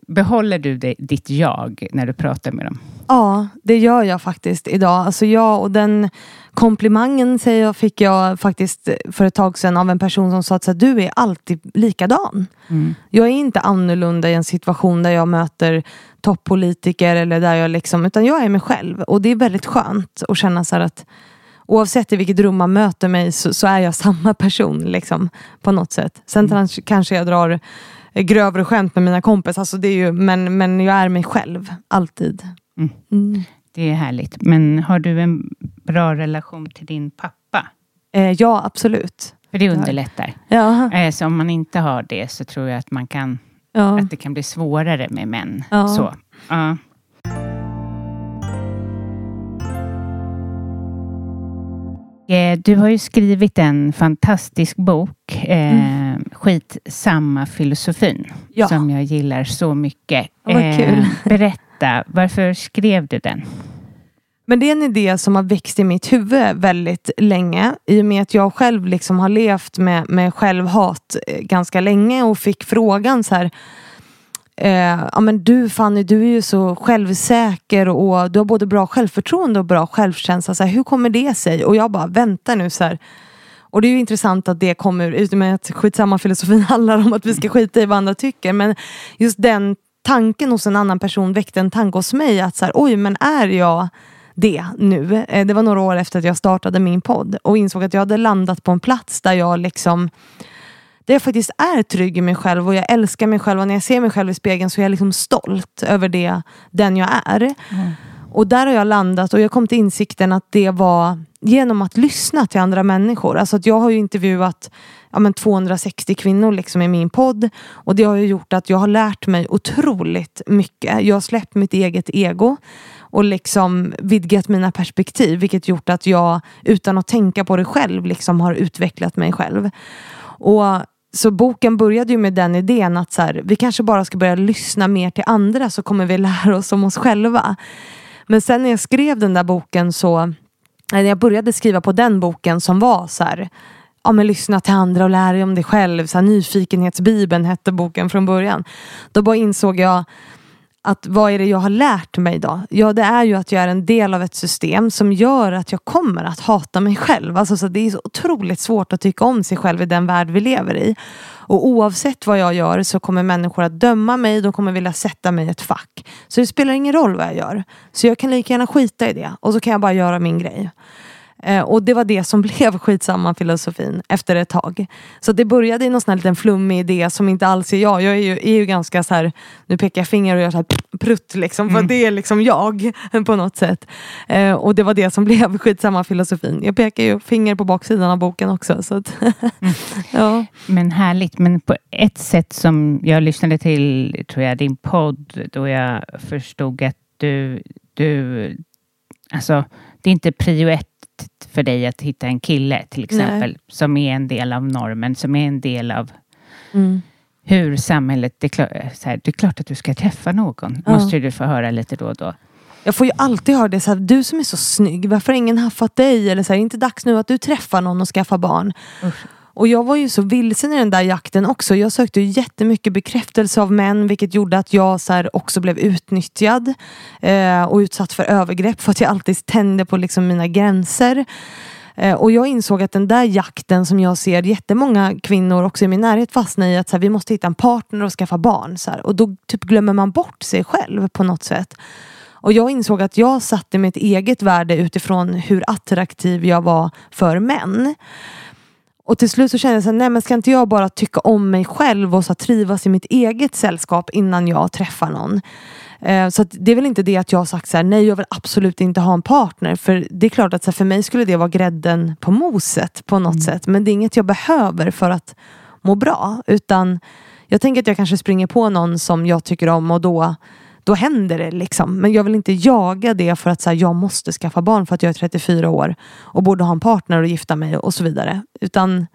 behåller du det, ditt jag när du pratar med dem? Ja, det gör jag faktiskt idag. Alltså jag och den komplimangen säger jag, fick jag faktiskt för ett tag sedan av en person som sa att så du är alltid likadan. Mm. Jag är inte annorlunda i en situation där jag möter toppolitiker eller där jag liksom, utan jag är mig själv. Och det är väldigt skönt att känna så här att oavsett i vilket rum man möter mig så, så är jag samma person liksom, på något sätt. Sen trans- kanske jag drar grövre skämt med mina kompisar, alltså det är ju, men, men jag är mig själv, alltid. Mm. Mm. Det är härligt. Men har du en bra relation till din pappa? Eh, ja, absolut. För det underlättar. Ja, Eh, Så om man inte har det så tror jag att man kan ja. att det kan bli svårare med män. Ja. Så. Ja. Du har ju skrivit en fantastisk bok, eh, Mm. Skitsamma filosofin, Ja. som jag gillar så mycket. Eh, Vad kul. berätta, varför skrev du den? Men det är en idé som har växt i mitt huvud väldigt länge. I och med att jag själv liksom har levt med, med självhat eh, ganska länge och fick frågan så här. Eh, ja, men du Fanny, du är ju så självsäker och du har både bra självförtroende och bra självkänsla. Så här, hur kommer det sig? Och jag bara, vänta nu. så här. Och det är ju intressant att det kommer ut med att skitsamma filosofin handlar om att vi ska skita i vad andra tycker. Men just den tanken hos en annan person väckte en tanke hos mig att så här, oj men är jag det nu? Eh, Det var några år efter att jag startade min podd och insåg att jag hade landat på en plats där jag liksom där jag faktiskt är trygg i mig själv och jag älskar mig själv och när jag ser mig själv i spegeln så är jag liksom stolt över det, den jag är. Och där har jag landat och jag kom till insikten att det var genom att lyssna till andra människor. Alltså att jag har ju intervjuat ja, men 260 kvinnor liksom i min podd och det har ju gjort att jag har lärt mig otroligt mycket. Jag har släppt mitt eget ego och liksom vidgat mina perspektiv vilket gjort att jag utan att tänka på det själv liksom har utvecklat mig själv. Och så boken började ju med den idén att så här, vi kanske bara ska börja lyssna mer till andra så kommer vi lära oss om oss själva. Men sen när jag skrev den där boken så, när jag började skriva på den boken som var så här, ja men lyssna till andra och lära dig om dig själv. Så här, Nyfikenhetsbibeln hette boken från början. Då bara insåg jag att vad är det jag har lärt mig då? Ja, det är ju att jag är en del av ett system som gör att jag kommer att hata mig själv. Alltså, så det är så otroligt svårt att tycka om sig själv i den värld vi lever i. Och oavsett vad jag gör så kommer människor att döma mig, de kommer vilja sätta mig i ett fack. Så det spelar ingen roll vad jag gör. Så jag kan lika gärna skita i det och så kan jag bara göra min grej. Eh, och det var det som blev skitsamma filosofin efter ett tag. Så det började i någon sån här liten flummig idé som inte alls är jag. Jag är ju, är ju ganska så här, nu pekar jag finger och gör så här prutt liksom. För det är liksom jag på något sätt. Eh, och det var det som blev skitsamma filosofin. Jag pekar ju finger på baksidan av boken också. Så att, ja. Men härligt, men på ett sätt som jag lyssnade till, tror jag, din podd, då jag förstod att du, du alltså, det är inte prio ett för dig att hitta en kille till exempel, som är en del av normen, som är en del av Mm. hur samhället, det är, klart, så här, det är klart att du ska träffa någon, Ja. måste du få höra lite då och då. Jag får ju alltid höra det så här, du som är så snygg, varför har ingen haffat dig? Eller så här, är det inte dags nu att du träffar någon och skaffar barn? Och jag var ju så vilsen i den där jakten också. Jag sökte ju jättemycket bekräftelse av män vilket gjorde att jag så här också blev utnyttjad eh, och utsatt för övergrepp för att jag alltid tände på liksom mina gränser. Eh, och jag insåg att den där jakten som jag ser jättemånga kvinnor också i min närhet fastna i att så här, vi måste hitta en partner och skaffa barn. Så här. Och då typ glömmer man bort sig själv på något sätt. Och jag insåg att jag satte mitt eget värde utifrån hur attraktiv jag var för män. Och till slut så kände jag så här, nej men ska inte jag bara tycka om mig själv och så trivas i mitt eget sällskap innan jag träffar någon. Eh, så det är väl inte det att jag har sagt så här, nej jag vill absolut inte ha en partner. För det är klart att så här, för mig skulle det vara grädden på moset på något sätt. Men det är inget jag behöver för att må bra. Utan jag tänker att jag kanske springer på någon som jag tycker om och då då händer det liksom. Men jag vill inte jaga det för att så här, jag måste skaffa barn för att jag är 34 år och borde ha en partner och gifta mig och så vidare. Utan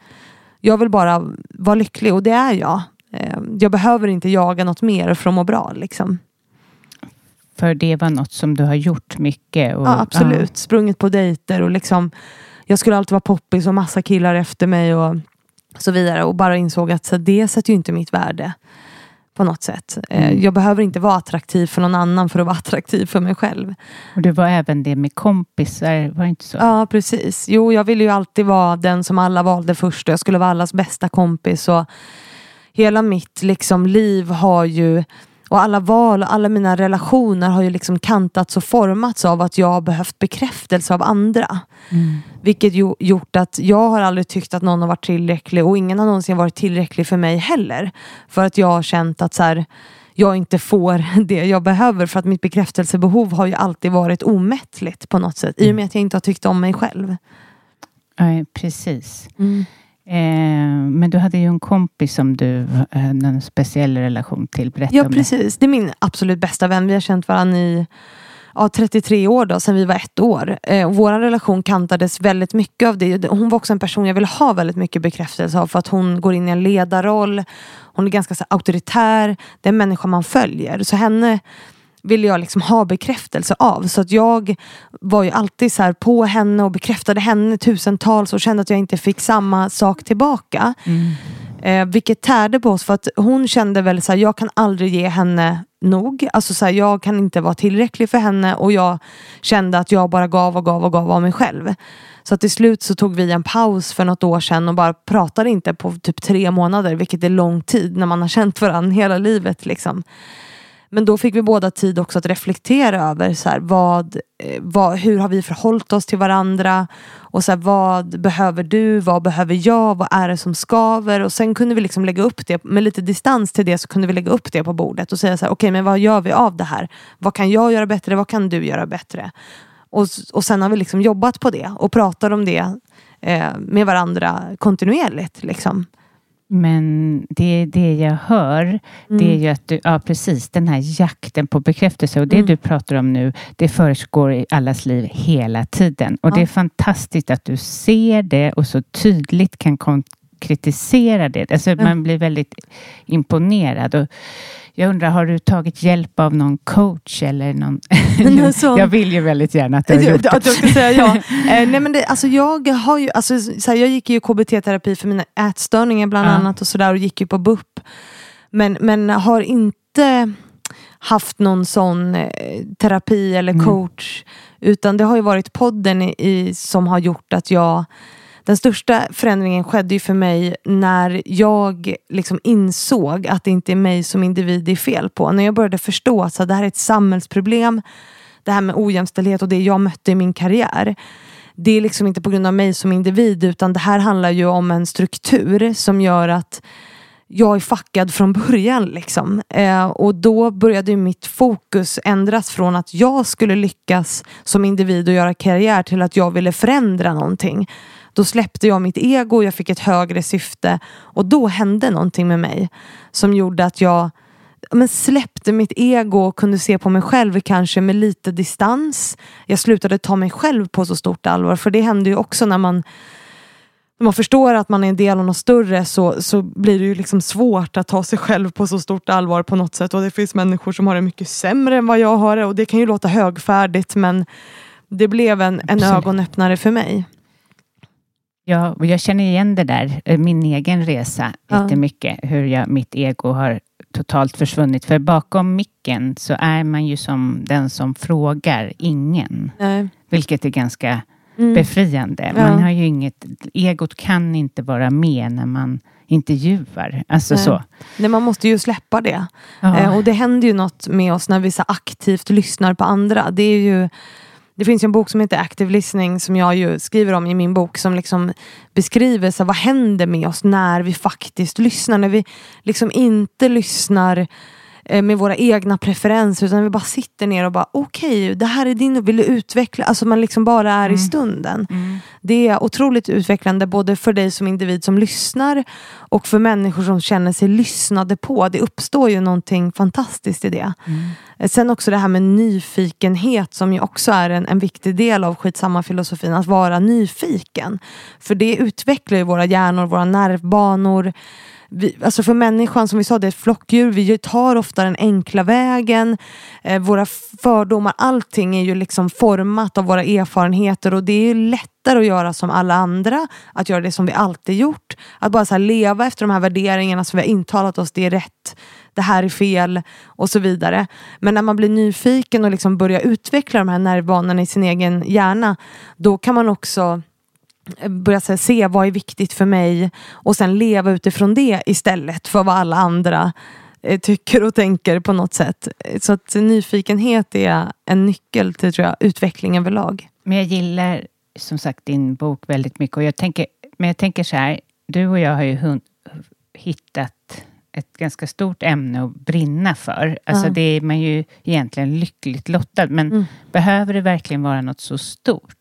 jag vill bara vara lycklig och det är jag. Eh, Jag behöver inte jaga något mer för att må bra. Liksom. För det var något som du har gjort mycket. Och, Ja, absolut. Sprungit på dejter och liksom Jag skulle alltid vara poppis och massa killar efter mig och så vidare. Och bara insåg att så, det sätter ju inte mitt värde på något sätt. Eh, Mm. Jag behöver inte vara attraktiv för någon annan för att vara attraktiv för mig själv. och du var även det med kompisar, var det inte så? Ja, precis. Jo, jag ville ju alltid vara den som alla valde först. och Jag skulle vara allas bästa kompis. Och hela mitt liksom, liv har ju och alla val och alla mina relationer har ju liksom kantats och formats av att jag har behövt bekräftelse av andra. Vilket ju gjort att jag har aldrig tyckt att någon har varit tillräcklig och ingen har någonsin varit tillräcklig för mig heller. För att jag har känt att så här, jag inte får det jag behöver för att mitt bekräftelsebehov har ju alltid varit omättligt på något sätt. I och med att jag inte har tyckt om mig själv. Ja, precis. Eh, men du hade ju en kompis som du hade en speciell relation till. Berätta Ja om det. precis, det är min absolut bästa vän. Vi har känt varandra i ja, 33 år då, sedan vi var ett år. Eh, vår relation kantades väldigt mycket av det. Hon var också en person jag ville ha väldigt mycket bekräftelse av för att hon går in i en ledarroll. Hon är ganska så, auktoritär. Det är en människa man följer. Så henne ville jag liksom ha bekräftelse av. Så att jag var ju alltid så på henne och bekräftade henne tusentals och kände att jag inte fick samma sak tillbaka. Mm. Eh, vilket tärde på oss för att hon kände väl så här, jag kan aldrig ge henne nog. Alltså så här, jag kan inte vara tillräcklig för henne och jag kände att jag bara gav och gav och gav av mig själv. Så att till slut så tog vi en paus för något år sedan och bara pratade inte på typ tre månader, vilket är lång tid när man har känt varandra hela livet. Liksom. Men då fick vi båda tid också att reflektera över så här, vad, eh, vad, hur har vi förhållit oss till varandra och så här, vad behöver du, vad behöver jag, vad är det som skaver och sen kunde vi liksom lägga upp det med lite distans till det så kunde vi lägga upp det på bordet och säga så här, okej okay, men vad gör vi av det här? Vad kan jag göra bättre? Vad kan du göra bättre? Och, och sen har vi liksom jobbat på det och pratar om det eh, med varandra kontinuerligt. Liksom. Men det, det jag hör, mm. det är ju att du, ja precis, den här jakten på bekräftelse och det mm. du pratar om nu, det försiggår i allas liv hela tiden. Och ja. det är fantastiskt att du ser det och så tydligt kan konkretisera det. Alltså mm. man blir väldigt imponerad. Och, jag undrar, har du tagit hjälp av någon coach eller någon... Alltså, jag vill ju väldigt gärna att du har gjort det. Att jag ska säga ja. eh, nej, men det, alltså, jag, har ju, alltså, så här, jag gick ju KBT-terapi för mina ätstörningar bland ja. annat och sådär och gick ju på BUP. Men, men har inte haft någon sån eh, terapi eller mm. coach. Mm. Utan det har ju varit podden i, i, som har gjort att jag den största förändringen skedde ju för mig när jag liksom insåg att det inte är mig som individ det är fel på. När jag började förstå att det här är ett samhällsproblem. Det här med ojämställdhet och det jag mötte i min karriär. Det är liksom inte på grund av mig som individ utan det här handlar ju om en struktur som gör att jag är fackad från början. Liksom. Eh, och då började mitt fokus ändras från att jag skulle lyckas som individ och göra karriär till att jag ville förändra någonting. Då släppte jag mitt ego, jag fick ett högre syfte och då hände någonting med mig som gjorde att jag men släppte mitt ego och kunde se på mig själv kanske med lite distans. Jag slutade ta mig själv på så stort allvar för det händer ju också när man när man förstår att man är en del av något större så, så blir det ju liksom svårt att ta sig själv på så stort allvar på något sätt. Och det finns människor som har det mycket sämre än vad jag har det och det kan ju låta högfärdigt men det blev en, en ögonöppnare för mig. Ja, och jag känner igen det där, eh, min egen resa ja. jättemycket, hur jag, mitt ego har totalt försvunnit. För bakom micken så är man ju som den som frågar ingen. Nej. Vilket är ganska mm. befriande. Man ja. har ju inget, egot kan inte vara med när man intervjuar. Alltså Nej. så. Nej, man måste ju släppa det. Ja. Eh, och det händer ju något med oss när vi så aktivt lyssnar på andra. Det är ju det finns en bok som heter Active listening som jag ju skriver om i min bok som liksom beskriver så vad händer med oss när vi faktiskt lyssnar. När vi liksom inte lyssnar med våra egna preferenser utan vi bara sitter ner och bara okej, okay, det här är din och vill du utveckla? Alltså man liksom bara är mm. i stunden. Mm. Det är otroligt utvecklande både för dig som individ som lyssnar och för människor som känner sig lyssnade på. Det uppstår ju någonting fantastiskt i det. Mm. Eh, sen också det här med nyfikenhet som ju också är en, en viktig del av skitsamma-filosofin. Att vara nyfiken. För det utvecklar ju våra hjärnor, våra nervbanor vi, alltså för människan, som vi sa, det är ett flockdjur. Vi tar ofta den enkla vägen. Eh, våra fördomar, allting är ju liksom format av våra erfarenheter och det är lättare att göra som alla andra. Att göra det som vi alltid gjort. Att bara så leva efter de här värderingarna som vi har intalat oss, det är rätt det här är fel och så vidare. Men när man blir nyfiken och liksom börjar utveckla de här nervbanorna i sin egen hjärna, då kan man också börja här, se vad är viktigt för mig och sen leva utifrån det istället för vad alla andra eh, tycker och tänker på något sätt. Så att nyfikenhet är en nyckel till tror jag, utveckling överlag. Men jag gillar som sagt din bok väldigt mycket och jag tänker, men jag tänker så här, du och jag har ju hittat ett ganska stort ämne att brinna för. Alltså ja. det är man ju egentligen lyckligt lottad, men mm. behöver det verkligen vara något så stort?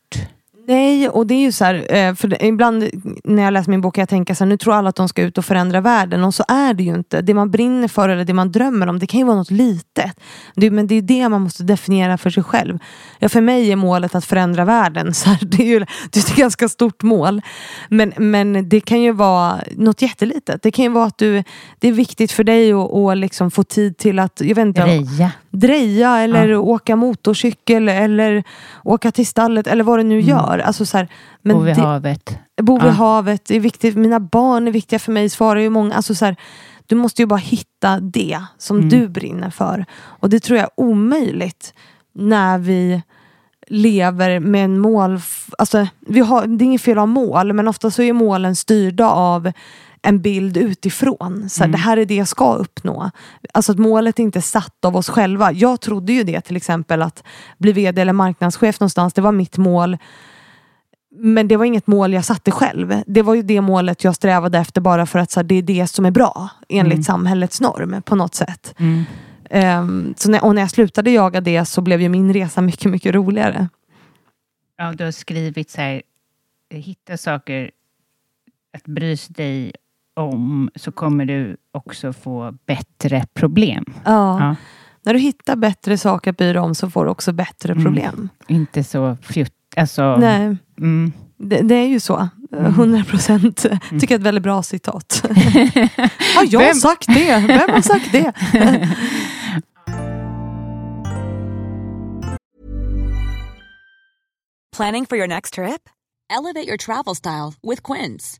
Nej, och det är ju så här, eh, för ibland när jag läser min bok kan jag tänka så här, nu tror alla att de ska ut och förändra världen och så är det ju inte. Det man brinner för eller det man drömmer om, det kan ju vara något litet. Det, men det är det man måste definiera för sig själv. Ja, för mig är målet att förändra världen, så här, det är ju det är ett ganska stort mål. Men, men det kan ju vara något jättelitet. Det kan ju vara att du, det är viktigt för dig att, och liksom få tid till att, jag vet inte, Reja dreja eller åka motorcykel eller åka till stallet eller vad det nu gör. Alltså så här, men Bo vid det- havet. Bo vid Ja. havet är viktigt. Mina barn är viktiga för mig, svarar ju många. Alltså så här, du måste ju bara hitta det som Mm. du brinner för. Och det tror jag är omöjligt när vi lever med en mål. Alltså, vi har, det är inget fel av mål, men ofta så är målen styrda av en bild utifrån. Så här, Det här är det jag ska uppnå. Alltså att målet är inte satt av oss själva. Jag trodde ju det till exempel att bli vd eller marknadschef någonstans. Det var mitt mål. Men det var inget mål jag satte själv. Det var ju det målet jag strävade efter bara för att så här, det är det som är bra enligt samhällets norm på något sätt. Mm. Ehm, så när, och när jag slutade jaga det så blev ju min resa mycket, mycket roligare. Ja, du har skrivit så här, hitta saker att bry dig om så kommer du också få bättre problem. Ja. Ja. När du hittar bättre saker att bry dig om så får du också bättre Mm. problem. Inte så fjutt... Alltså, Nej, Mm. det, det är ju så. 100 procent. Tycker jag är ett väldigt bra citat. har jag Vem- sagt det? Vem har sagt det? Planning for your next trip? Elevate your travel style with Quince.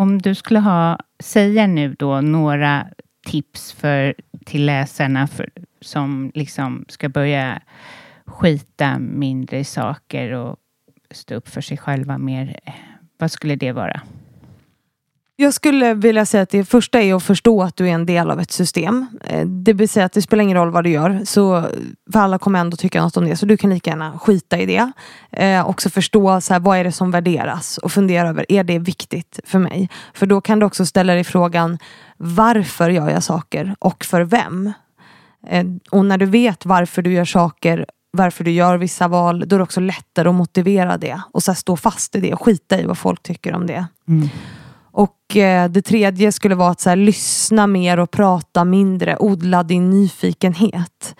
Om du skulle ha, säga nu då några tips för, till läsarna för, som liksom ska börja skita mindre i saker och stå upp för sig själva mer. Eh, vad skulle det vara? Jag skulle vilja säga att det första är att förstå att du är en del av ett system. Eh, det vill säga att det spelar ingen roll vad du gör. Så, för alla kommer ändå tycka något om det. Så du kan lika gärna skita i det. Eh, också förstå så här, vad är det som värderas. Och fundera över, är det viktigt för mig? För då kan du också ställa dig frågan, varför gör jag saker? Och för vem? Eh, och när du vet varför du gör saker varför du gör vissa val, då är det också lättare att motivera det. Och så här, stå fast i det och skita i vad folk tycker om det. Mm. Och eh, det tredje skulle vara att så här, lyssna mer och prata mindre. Odla din nyfikenhet.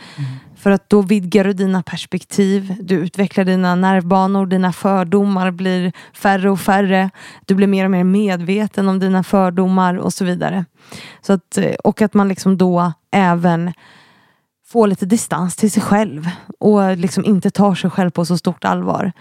För att då vidgar du dina perspektiv. Du utvecklar dina nervbanor. Dina fördomar blir färre och färre. Du blir mer och mer medveten om dina fördomar och så vidare. Så att, eh, och att man liksom då även får lite distans till sig själv. Och liksom inte tar sig själv på så stort allvar.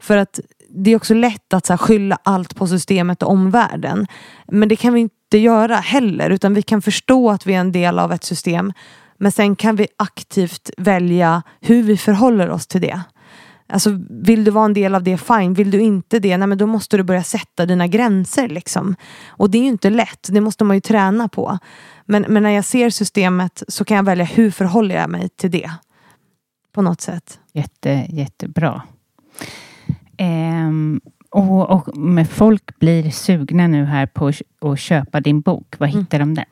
För att det är också lätt att så här, skylla allt på systemet och omvärlden. Men det kan vi inte göra heller. Utan vi kan förstå att vi är en del av ett system. Men sen kan vi aktivt välja hur vi förhåller oss till det. Alltså, vill du vara en del av det, fine. Vill du inte det, nej, men då måste du börja sätta dina gränser. Liksom. Och det är ju inte lätt, det måste man ju träna på. Men, men när jag ser systemet så kan jag välja hur förhåller jag mig till det. på något sätt. Jätte, jättebra. Ehm, och, och med folk blir sugna nu här på att- köpa din bok. Var Mm. hittar de den?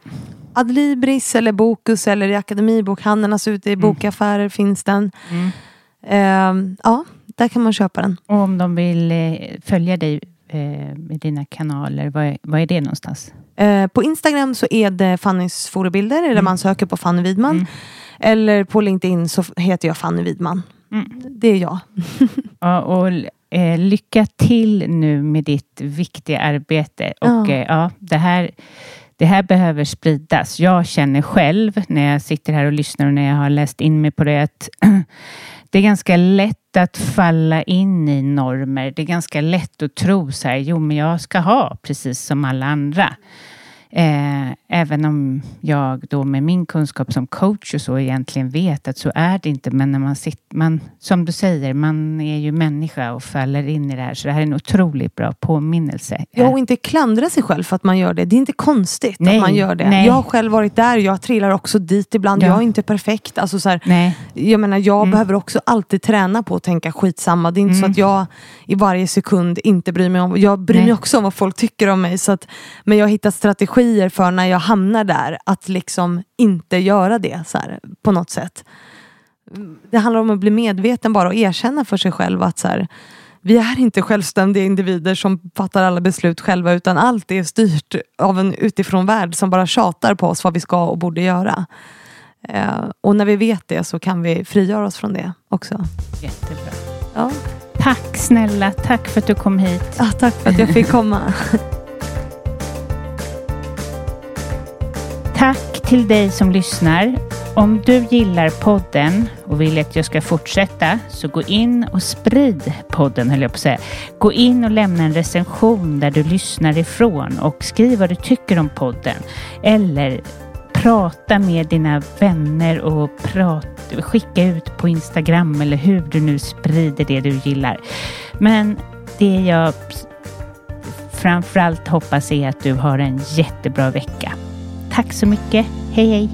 Adlibris eller Bokus eller i alltså ute i bokaffärer finns den. Mm. Ehm, ja, där kan man köpa den. Och om de vill eh, följa dig eh, i dina kanaler, vad är, vad är det någonstans? Eh, på Instagram så är det Fannys fotobilder, eller man söker på Fanny Widman. Mm. Eller på LinkedIn så heter jag Fanny Widman. Mm. Det är jag. Ja, och eh, lycka till nu med ditt viktiga arbete. Och Ja. eh, ja, det här, det här behöver spridas. Jag känner själv när jag sitter här och lyssnar och när jag har läst in mig på det att det är ganska lätt att falla in i normer. Det är ganska lätt att tro så här, jo men jag ska ha precis som alla andra. Eh, även om jag då med min kunskap som coach och så egentligen vet att så är det inte. Men när man sitter, man, som du säger, man är ju människa och faller in i det här. Så det här är en otroligt bra påminnelse. Ja, och inte klandra sig själv för att man gör det. Det är inte konstigt Nej, att man gör det. nej. Jag har själv varit där, jag trillar också dit ibland. Ja. Jag är inte perfekt. Alltså så här, Nej, jag menar, jag Mm. behöver också alltid träna på att tänka skitsamma. Det är inte så Mm. att jag i varje sekund inte bryr mig om... Jag bryr mig också om vad folk tycker om mig. Så att, men jag har hittat strategier för när jag hamnar där, att liksom inte göra det så här, på något sätt. Det handlar om att bli medveten bara och erkänna för sig själv att så här, vi är inte självständiga individer som fattar alla beslut själva utan allt är styrt av en utifrån värld som bara tjatar på oss vad vi ska och borde göra. Eh, och när vi vet det så kan vi frigöra oss från det också. jättebra. Ja. Tack snälla, tack för att du kom hit. Ah, tack för att jag fick komma. Tack till dig som lyssnar. Om du gillar podden och vill att jag ska fortsätta så gå in och sprid podden höll jag på att säga. Gå in och lämna en recension där du lyssnar ifrån och skriv vad du tycker om podden. Eller prata med dina vänner och prat, skicka ut på Instagram eller hur du nu sprider det du gillar. Men det jag framförallt hoppas är att du har en jättebra vecka. Tack så mycket. Hej hej!